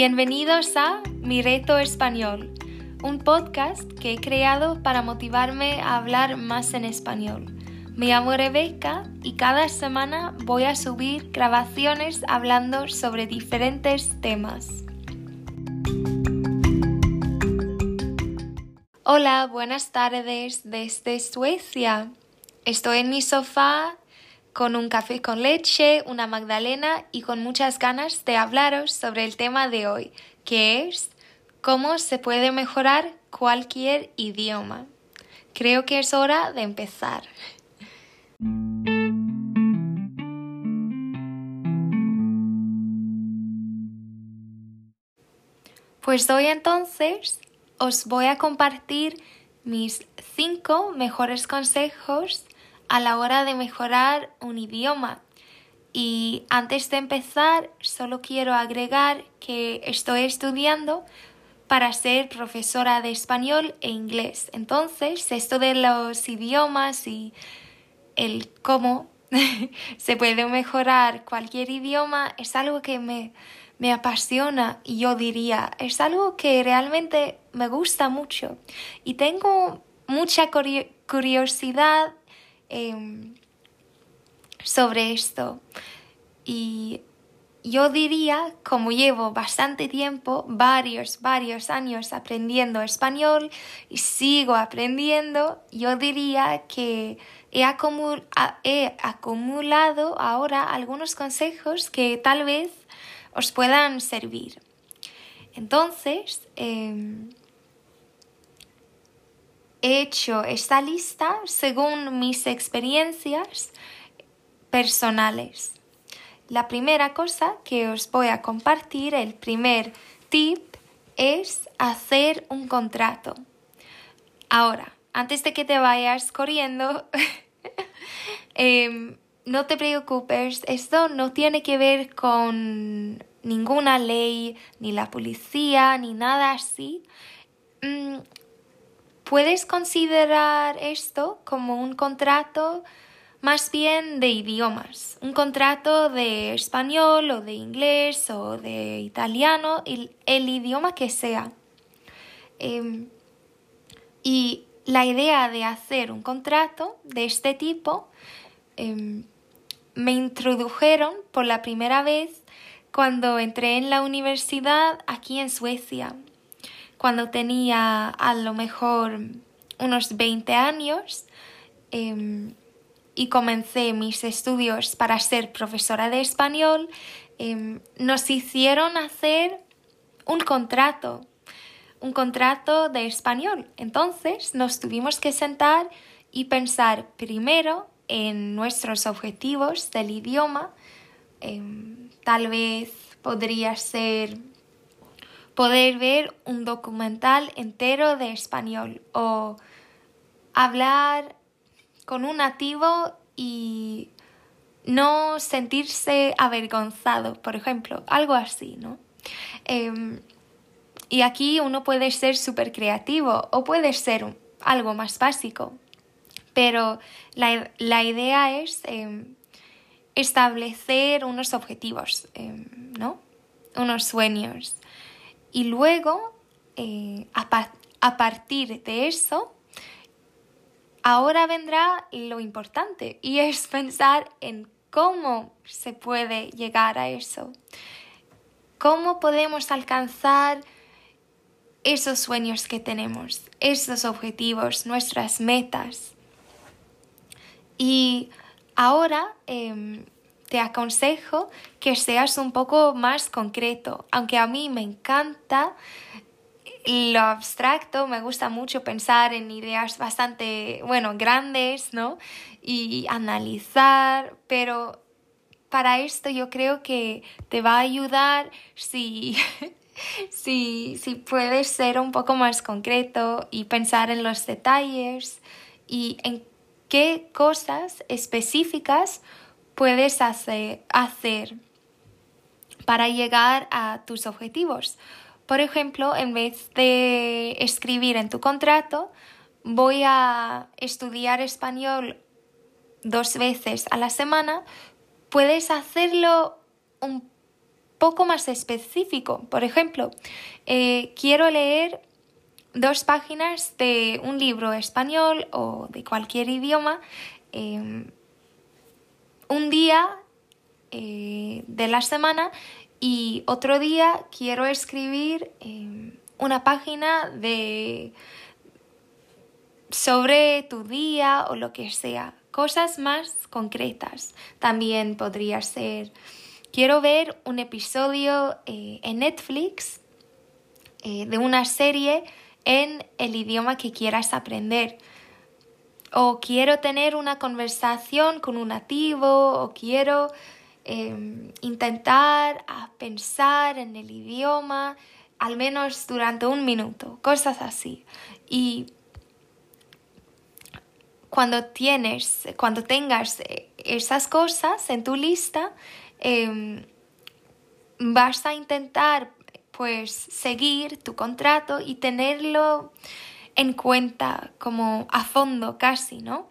Bienvenidos a Mi Reto Español, un podcast que he creado para motivarme a hablar más en español. Me llamo Rebeca y cada semana voy a subir grabaciones hablando sobre diferentes temas. Hola, buenas tardes desde Suecia. Estoy en mi sofá con un café con leche, una magdalena y con muchas ganas de hablaros sobre el tema de hoy, que es cómo se puede mejorar cualquier idioma. Creo que es hora de empezar. Pues hoy entonces os voy a compartir mis cinco mejores consejos a la hora de mejorar un idioma. Y antes de empezar, solo quiero agregar que estoy estudiando para ser profesora de español e inglés. Entonces, esto de los idiomas y el cómo se puede mejorar cualquier idioma es algo que me, me apasiona y yo diría, es algo que realmente me gusta mucho. Y tengo mucha curiosidad Em, sobre esto. Y yo diría, como llevo bastante tiempo, varios, varios años aprendiendo español y sigo aprendiendo, yo diría que he, acumulado ahora algunos consejos que tal vez os puedan servir. Entonces, em, he hecho esta lista según mis experiencias personales. La primera cosa que os voy a compartir, el primer tip, es hacer un contrato. Ahora, antes de que te vayas corriendo, em, no te preocupes, esto no tiene que ver con ninguna ley, ni la policía, ni nada así. Mm, Puedes considerar esto como un contrato más bien de idiomas, un contrato de español o de inglés o de italiano, el, idioma que sea. Em, y la idea de hacer un contrato de este tipo em, me introdujeron por la primera vez cuando entré en la universidad aquí en Suecia cuando tenía a lo mejor unos 20 años em, y comencé mis estudios para ser profesora de español, em, nos hicieron hacer un contrato, un contrato de español. Entonces nos tuvimos que sentar y pensar primero en nuestros objetivos del idioma. Em, tal vez podría ser poder ver un documental entero de español o hablar con un nativo y no sentirse avergonzado, por ejemplo, algo así, ¿no? Em, y aquí uno puede ser súper creativo o puede ser algo más básico, pero la, idea es em, establecer unos objetivos, em, ¿no? Unos sueños. Y luego, eh, a, partir de eso, ahora vendrá lo importante y es pensar en cómo se puede llegar a eso. ¿Cómo podemos alcanzar esos sueños que tenemos, esos objetivos, nuestras metas? Y ahora em, te aconsejo que seas un poco más concreto, aunque a mí me encanta lo abstracto, me gusta mucho pensar en ideas bastante, bueno, grandes, ¿no? Y analizar, pero para esto yo creo que te va a ayudar si, si, si puedes ser un poco más concreto y pensar en los detalles y en qué cosas específicas puedes hacer, para llegar a tus objetivos. Por ejemplo, en vez de escribir en tu contrato, voy a estudiar español dos veces a la semana, puedes hacerlo un poco más específico. Por ejemplo, eh, quiero leer dos páginas de un libro español o de cualquier idioma em, un día eh, de la semana y otro día quiero escribir em, una página de sobre tu día o lo que sea, cosas más concretas. También podría ser, quiero ver un episodio eh, en Netflix eh, de una serie en el idioma que quieras aprender. O quiero tener una conversación con un nativo, o quiero em, intentar pensar en el idioma al menos durante un minuto, cosas así. Y cuando tienes, cuando tengas eh, esas cosas en tu lista, em, vas a intentar pues seguir tu contrato y tenerlo en cuenta como a fondo casi, ¿no?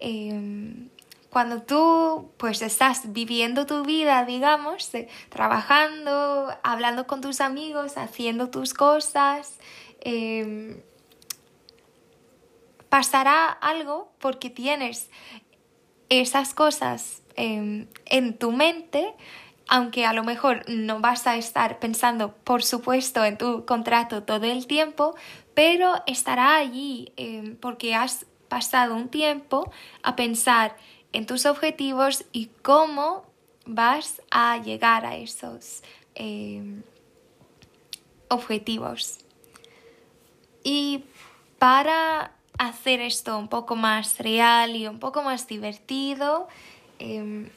Em, cuando tú pues estás viviendo tu vida, digamos, trabajando, hablando con tus amigos, haciendo tus cosas, em, pasará algo porque tienes esas cosas em, en tu mente, aunque a lo mejor no vas a estar pensando, por supuesto, en tu contrato todo el tiempo, pero estará allí em, porque has pasado un tiempo a pensar en tus objetivos y cómo vas a llegar a esos em, objetivos. Y para hacer esto un poco más real y un poco más divertido, em,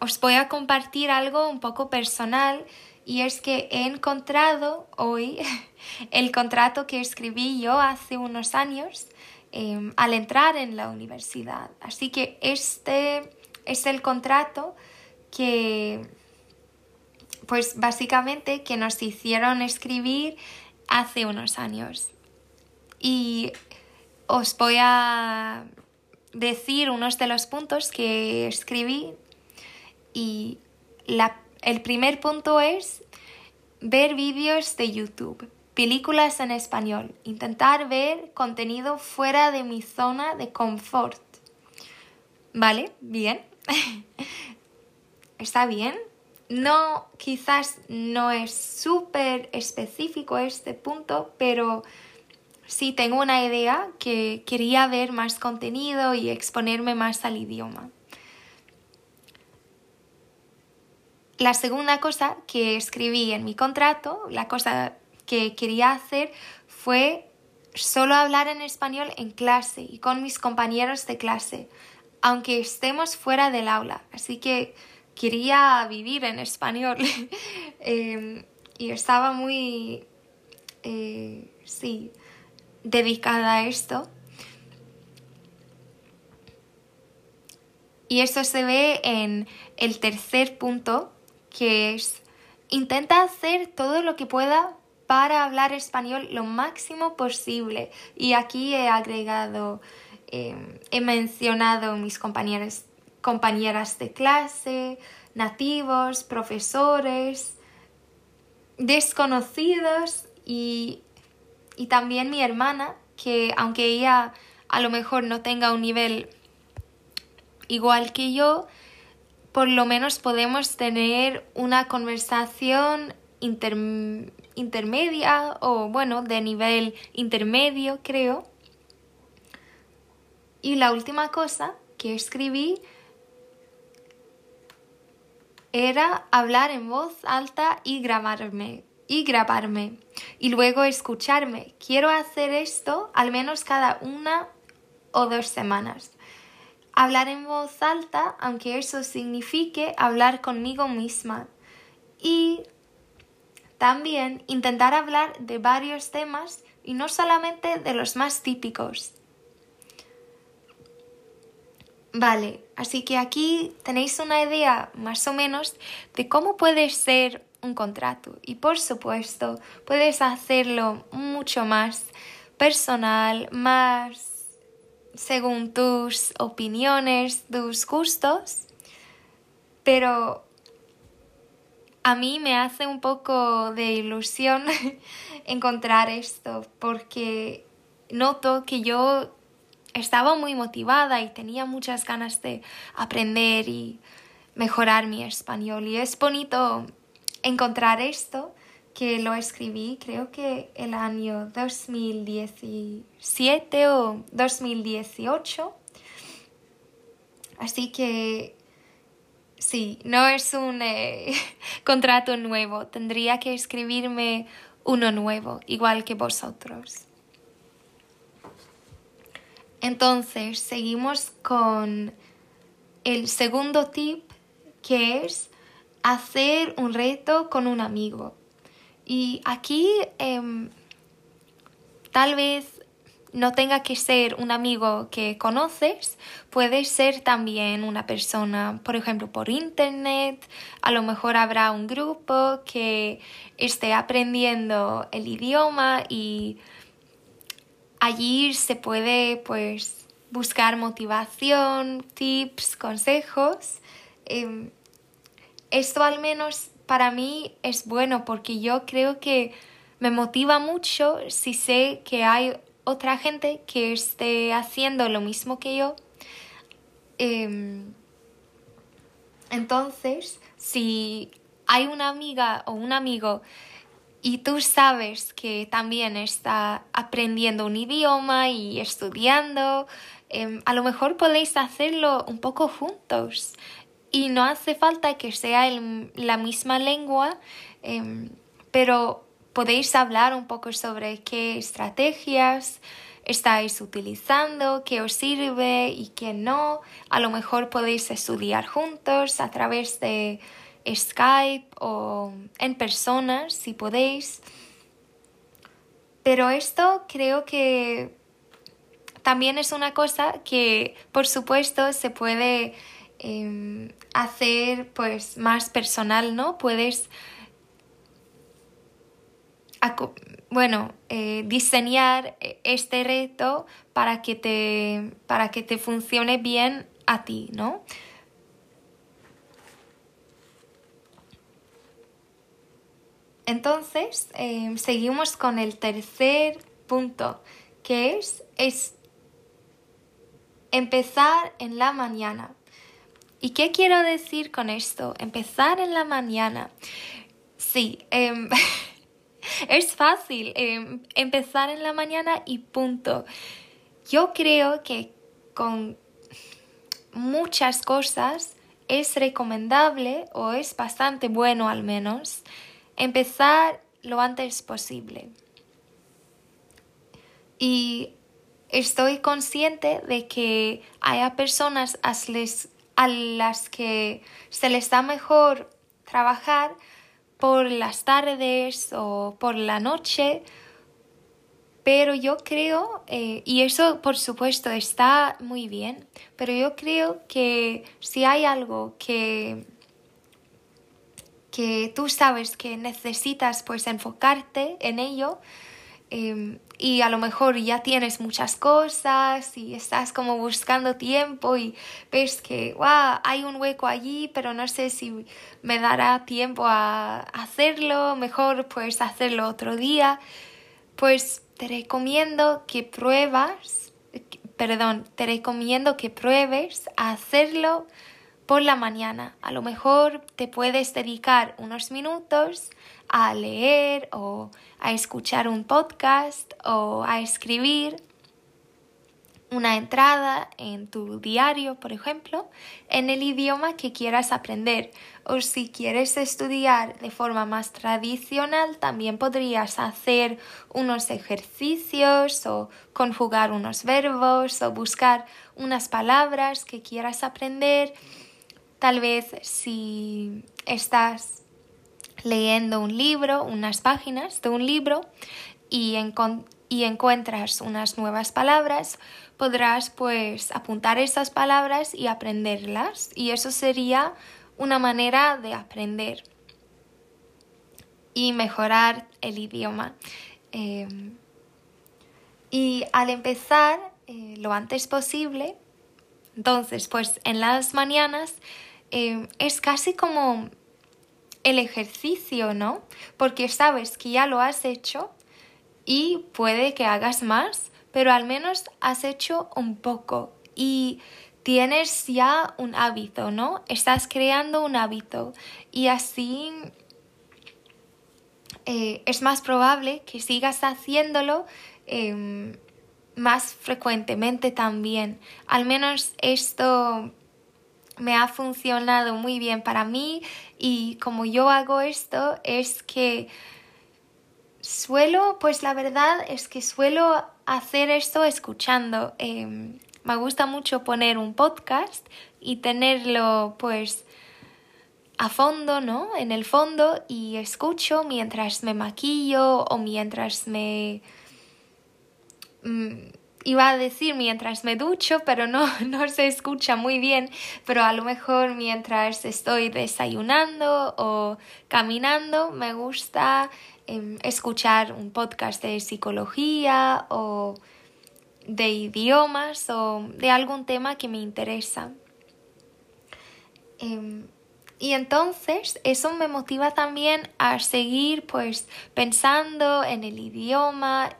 os voy a compartir algo un poco personal y es que he encontrado hoy el contrato que escribí yo hace unos años em, al entrar en la universidad. Así que este es el contrato que, pues básicamente, que nos hicieron escribir hace unos años. Y os voy a decir unos de los puntos que escribí y el primer punto es ver vídeos de YouTube, películas en español, intentar ver contenido fuera de mi zona de confort. ¿Vale? Bien. ¿Está bien? No, quizás no es súper específico este punto, pero sí tengo una idea que quería ver más contenido y exponerme más al idioma. La segunda cosa que escribí en mi contrato, la cosa que quería hacer fue solo hablar en español en clase y con mis compañeros de clase, aunque estemos fuera del aula. Así que quería vivir en español em, y estaba muy, eh, sí, dedicada a esto. Y eso se ve en el tercer punto, que es intenta hacer todo lo que pueda para hablar español lo máximo posible. Y aquí he agregado, em, he mencionado mis compañeros, compañeras de clase, nativos, profesores, desconocidos y y también mi hermana, que aunque ella a lo mejor no tenga un nivel igual que yo, por lo menos podemos tener una conversación intermedia o bueno, de nivel intermedio, creo. Y la última cosa que escribí era hablar en voz alta y grabarme y grabarme y luego escucharme. Quiero hacer esto al menos cada una o dos semanas. Hablar en voz alta, aunque eso signifique hablar conmigo misma. Y también intentar hablar de varios temas y no solamente de los más típicos. Vale, así que aquí tenéis una idea más o menos de cómo puede ser un contrato. Y por supuesto, puedes hacerlo mucho más personal, más según tus opiniones, tus gustos, pero a mí me hace un poco de ilusión encontrar esto porque noto que yo estaba muy motivada y tenía muchas ganas de aprender y mejorar mi español. Y es bonito encontrar esto que lo escribí creo que el año 2017 o 2018 así que sí no es un eh, contrato nuevo. Tendría que escribirme uno nuevo igual que vosotros. Entonces seguimos con el segundo tip que es hacer un reto con un amigo. Y aquí em, tal vez no tenga que ser un amigo que conoces, puede ser también una persona, por ejemplo, por internet, a lo mejor habrá un grupo que esté aprendiendo el idioma y allí se puede pues buscar motivación, tips, consejos. Em, esto al menos para mí es bueno porque yo creo que me motiva mucho si sé que hay otra gente que esté haciendo lo mismo que yo. Em, entonces, si hay una amiga o un amigo y tú sabes que también está aprendiendo un idioma y estudiando, em, a lo mejor podéis hacerlo un poco juntos y no hace falta que sea la misma lengua, em, pero podéis hablar un poco sobre qué estrategias estáis utilizando, qué os sirve y qué no. A lo mejor podéis estudiar juntos a través de Skype o en persona si podéis. Pero esto creo que también es una cosa que por supuesto se puede Em, hacer pues más personal, ¿no? Puedes, bueno, eh, diseñar este reto para que, te, para que te funcione bien a ti, ¿no? Entonces, em, seguimos con el tercer punto, que es, es empezar en la mañana. ¿Y qué quiero decir con esto? Empezar en la mañana. Sí, em, es fácil em, empezar en la mañana y punto. Yo creo que con muchas cosas es recomendable o es bastante bueno al menos empezar lo antes posible. Y estoy consciente de que haya personas a las a las que se les da mejor trabajar por las tardes o por la noche, pero yo creo, eh, y eso por supuesto está muy bien, pero yo creo que si hay algo que, que tú sabes que necesitas pues enfocarte en ello, Em, y a lo mejor ya tienes muchas cosas y estás como buscando tiempo y ves que wow, hay un hueco allí, pero no sé si me dará tiempo a hacerlo, mejor pues hacerlo otro día, pues te recomiendo que pruebas, perdón, te recomiendo que pruebes a hacerlo por la mañana. A lo mejor te puedes dedicar unos minutos a leer o a escuchar un podcast o a escribir una entrada en tu diario, por ejemplo, en el idioma que quieras aprender. O si quieres estudiar de forma más tradicional, también podrías hacer unos ejercicios o conjugar unos verbos o buscar unas palabras que quieras aprender. Tal vez si estás leyendo un libro, unas páginas de un libro y, y encuentras unas nuevas palabras, podrás pues apuntar esas palabras y aprenderlas y eso sería una manera de aprender y mejorar el idioma. Em, y al empezar eh, lo antes posible, entonces pues en las mañanas em, es casi como el ejercicio, ¿no? Porque sabes que ya lo has hecho y puede que hagas más, pero al menos has hecho un poco y tienes ya un hábito, ¿no? Estás creando un hábito y así eh, es más probable que sigas haciéndolo em, más frecuentemente también. Al menos esto me ha funcionado muy bien para mí y como yo hago esto es que suelo, pues la verdad es que suelo hacer esto escuchando. Em, me gusta mucho poner un podcast y tenerlo pues a fondo, ¿no? En el fondo y escucho mientras me maquillo o mientras me... Mm, iba a decir mientras me ducho, pero no, no se escucha muy bien, pero a lo mejor mientras estoy desayunando o caminando me gusta em, escuchar un podcast de psicología o de idiomas o de algún tema que me interesa. Em, y entonces eso me motiva también a seguir pues pensando en el idioma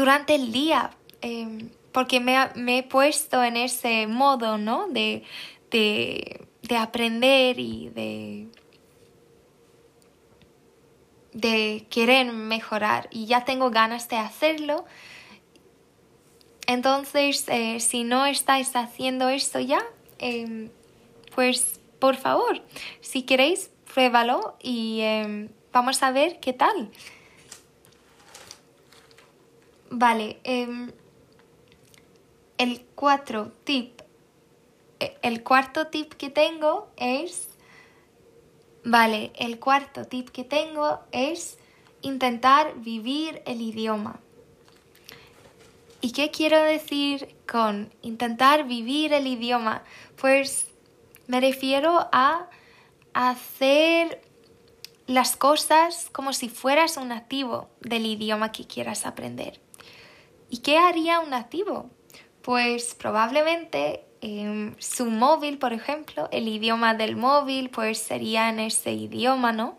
durante el día, em, porque me, he puesto en ese modo, ¿no? De, de, de aprender y de, de querer mejorar y ya tengo ganas de hacerlo. Entonces, eh, si no estáis haciendo esto ya, em, pues por favor, si queréis, pruébalo y em, vamos a ver qué tal. Vale, em, el cuatro tip, e, el cuarto tip que tengo es, vale, el cuarto tip que tengo es intentar vivir el idioma. ¿Y qué quiero decir con intentar vivir el idioma? Pues me refiero a hacer las cosas como si fueras un nativo del idioma que quieras aprender. ¿Y qué haría un nativo? Pues probablemente em, su móvil, por ejemplo, el idioma del móvil, pues sería en ese idioma, ¿no?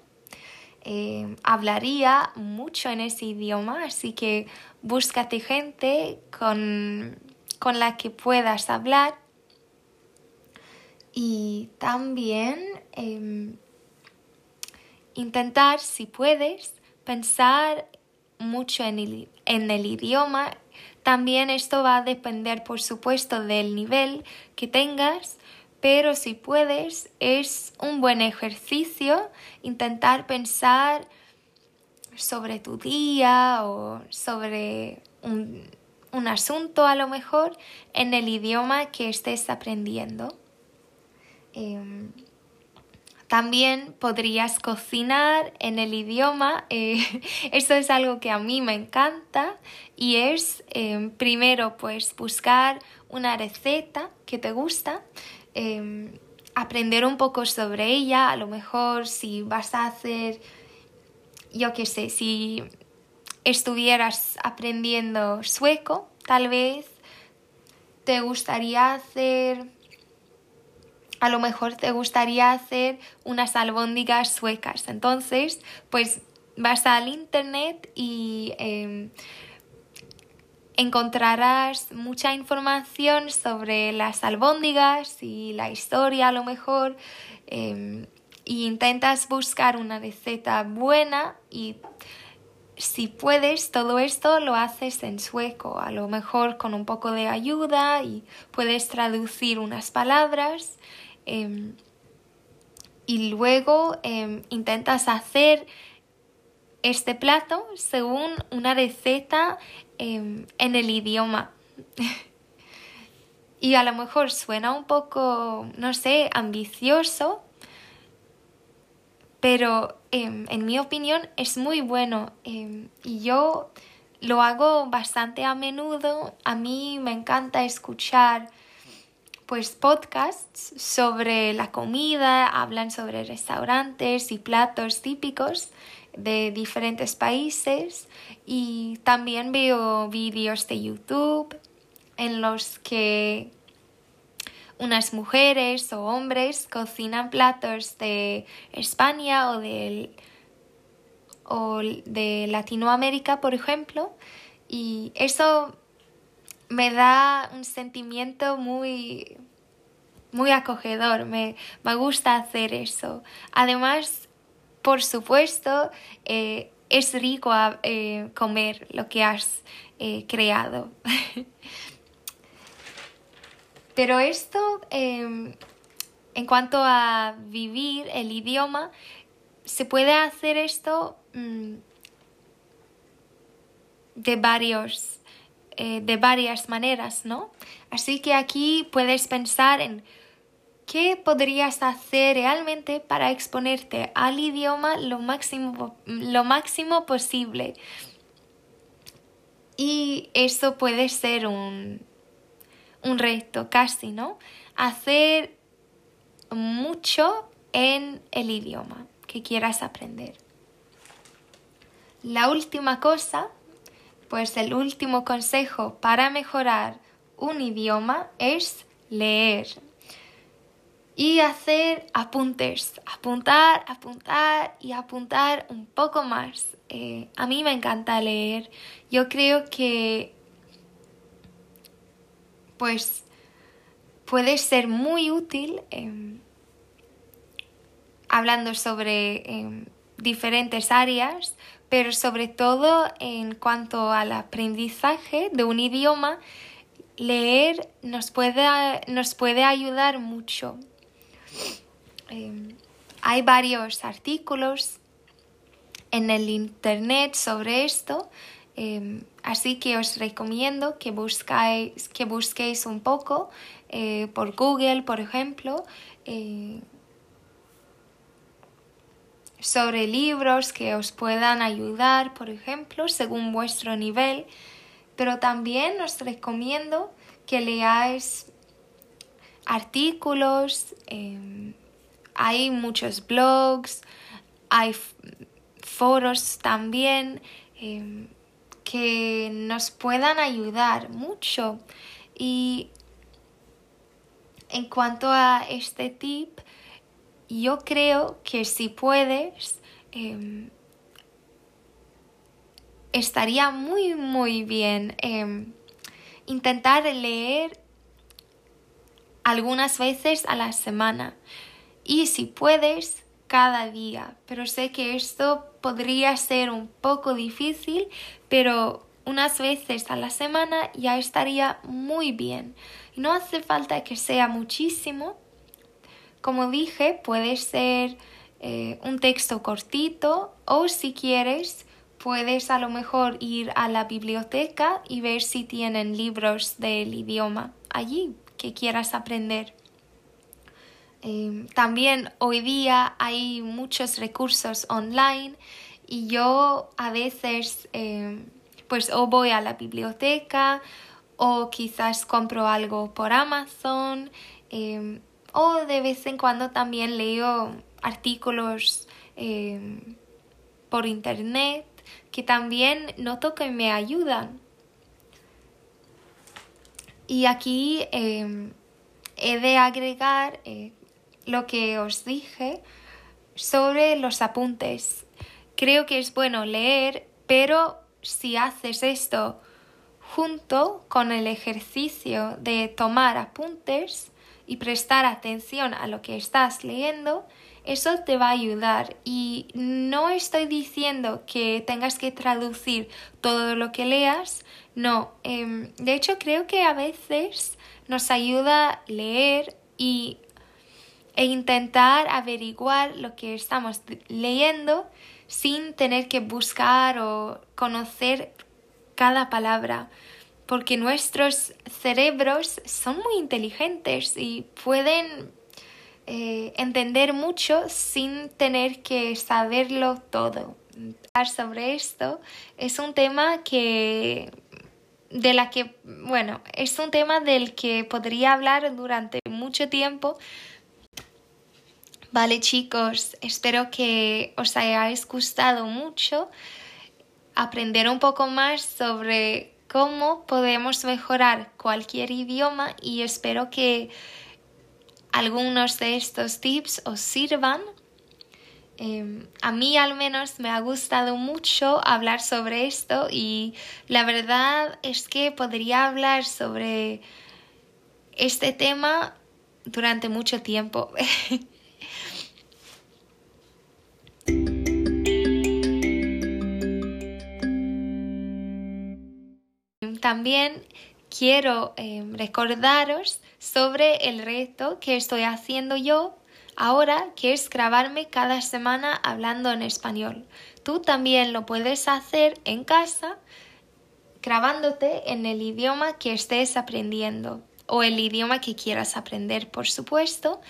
Em, hablaría mucho en ese idioma, así que búscate gente con, con la que puedas hablar y también em, intentar, si puedes, pensar mucho en el, en el idioma. También esto va a depender, por supuesto, del nivel que tengas, pero si puedes, es un buen ejercicio intentar pensar sobre tu día o sobre un, un asunto a lo mejor en el idioma que estés aprendiendo. Em, también podrías cocinar en el idioma. Eh, esto es algo que a mí me encanta y es em, primero pues buscar una receta que te gusta, em, aprender un poco sobre ella, a lo mejor si vas a hacer, yo qué sé, si estuvieras aprendiendo sueco, tal vez te gustaría hacer a lo mejor te gustaría hacer unas albóndigas suecas. Entonces, pues vas al internet y em, encontrarás mucha información sobre las albóndigas y la historia a lo mejor. Eh, y intentas buscar una receta buena y si puedes, todo esto lo haces en sueco, a lo mejor con un poco de ayuda y puedes traducir unas palabras Em, y luego em, intentas hacer este plato según una receta em, en el idioma. y a lo mejor suena un poco, no sé, ambicioso, pero en mi opinión es muy bueno. y yo lo hago bastante a menudo. A mí me encanta escuchar pues podcasts sobre la comida, hablan sobre restaurantes y platos típicos de diferentes países. Y también veo vídeos de YouTube en los que unas mujeres o hombres cocinan platos de España o de, o de Latinoamérica, por ejemplo, y eso me da un sentimiento muy, muy acogedor, me, me gusta hacer eso. Además, por supuesto, eh, es rico eh, comer lo que has eh, creado. Pero esto, em, en cuanto a vivir el idioma, se puede hacer esto mm, de varios de varias maneras, ¿no? Así que aquí puedes pensar en ¿Qué podrías hacer realmente para exponerte al idioma lo máximo, lo máximo posible? Y eso puede ser un, un reto casi, ¿no? Hacer mucho en el idioma que quieras aprender. La última cosa, pues el último consejo para mejorar un idioma es leer y hacer apuntes, apuntar, apuntar y apuntar un poco más. Eh, a mí me encanta leer. Yo creo que pues puede ser muy útil em, hablando sobre em, diferentes áreas, pero sobre todo en cuanto al aprendizaje de un idioma, leer nos puede, nos puede ayudar mucho. Em, hay varios artículos en el internet sobre esto, em, así que os recomiendo que, buscáis, que busquéis un poco eh, por Google, por ejemplo, eh, sobre libros que os puedan ayudar, por ejemplo, según vuestro nivel, pero también os recomiendo que leáis artículos, em, hay muchos blogs, hay foros también em, que nos puedan ayudar mucho. Y en cuanto a este tip, yo creo que si puedes, em, estaría muy, muy bien intentar leer algunas veces a la semana y si puedes cada día. Pero sé que esto podría ser un poco difícil, pero unas veces a la semana ya estaría muy bien. No hace falta que sea muchísimo. Como dije, puede ser eh, un texto cortito o si quieres puedes a lo mejor ir a la biblioteca y ver si tienen libros del idioma allí que quieras aprender. Em, también hoy día hay muchos recursos online y yo a veces em, pues o voy a la biblioteca o quizás compro algo por Amazon em, o de vez en cuando también leo artículos por internet que también noto que me ayudan. Y aquí em, he de agregar eh, lo que os dije sobre los apuntes. Creo que es bueno leer, pero si haces esto junto con el ejercicio de tomar apuntes y prestar atención a lo que estás leyendo, eso te va a ayudar. Y no estoy diciendo que tengas que traducir todo lo que leas, no, em, de hecho creo que a veces nos ayuda leer y, e intentar averiguar lo que estamos leyendo sin tener que buscar o conocer cada palabra porque nuestros cerebros son muy inteligentes y pueden eh, entender mucho sin tener que saberlo todo. Sobre esto es un tema que de la que, bueno, es un tema del que podría hablar durante mucho tiempo. Vale chicos, espero que os hayáis gustado mucho aprender un poco más sobre cómo podemos mejorar cualquier idioma y espero que algunos de estos tips os sirvan. Em, a mí al menos me ha gustado mucho hablar sobre esto y la verdad es que podría hablar sobre este tema durante mucho tiempo. También quiero em, recordaros sobre el reto que estoy haciendo yo ahora, que es grabarme cada semana hablando en español. Tú también lo puedes hacer en casa grabándote en el idioma que estés aprendiendo o el idioma que quieras aprender, por supuesto.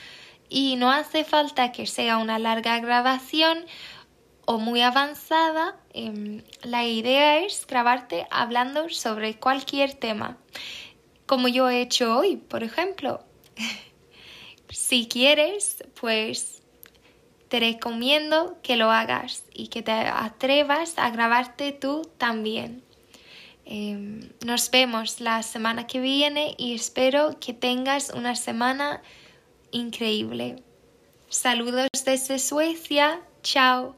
Y no hace falta que sea una larga grabación o muy avanzada. Em, la idea es grabarte hablando sobre cualquier tema, como yo he hecho hoy, por ejemplo. si quieres, pues te recomiendo que lo hagas y que te atrevas a grabarte tú también. Em, nos vemos la semana que viene y espero que tengas una semana increíble. Saludos desde Suecia. Chao.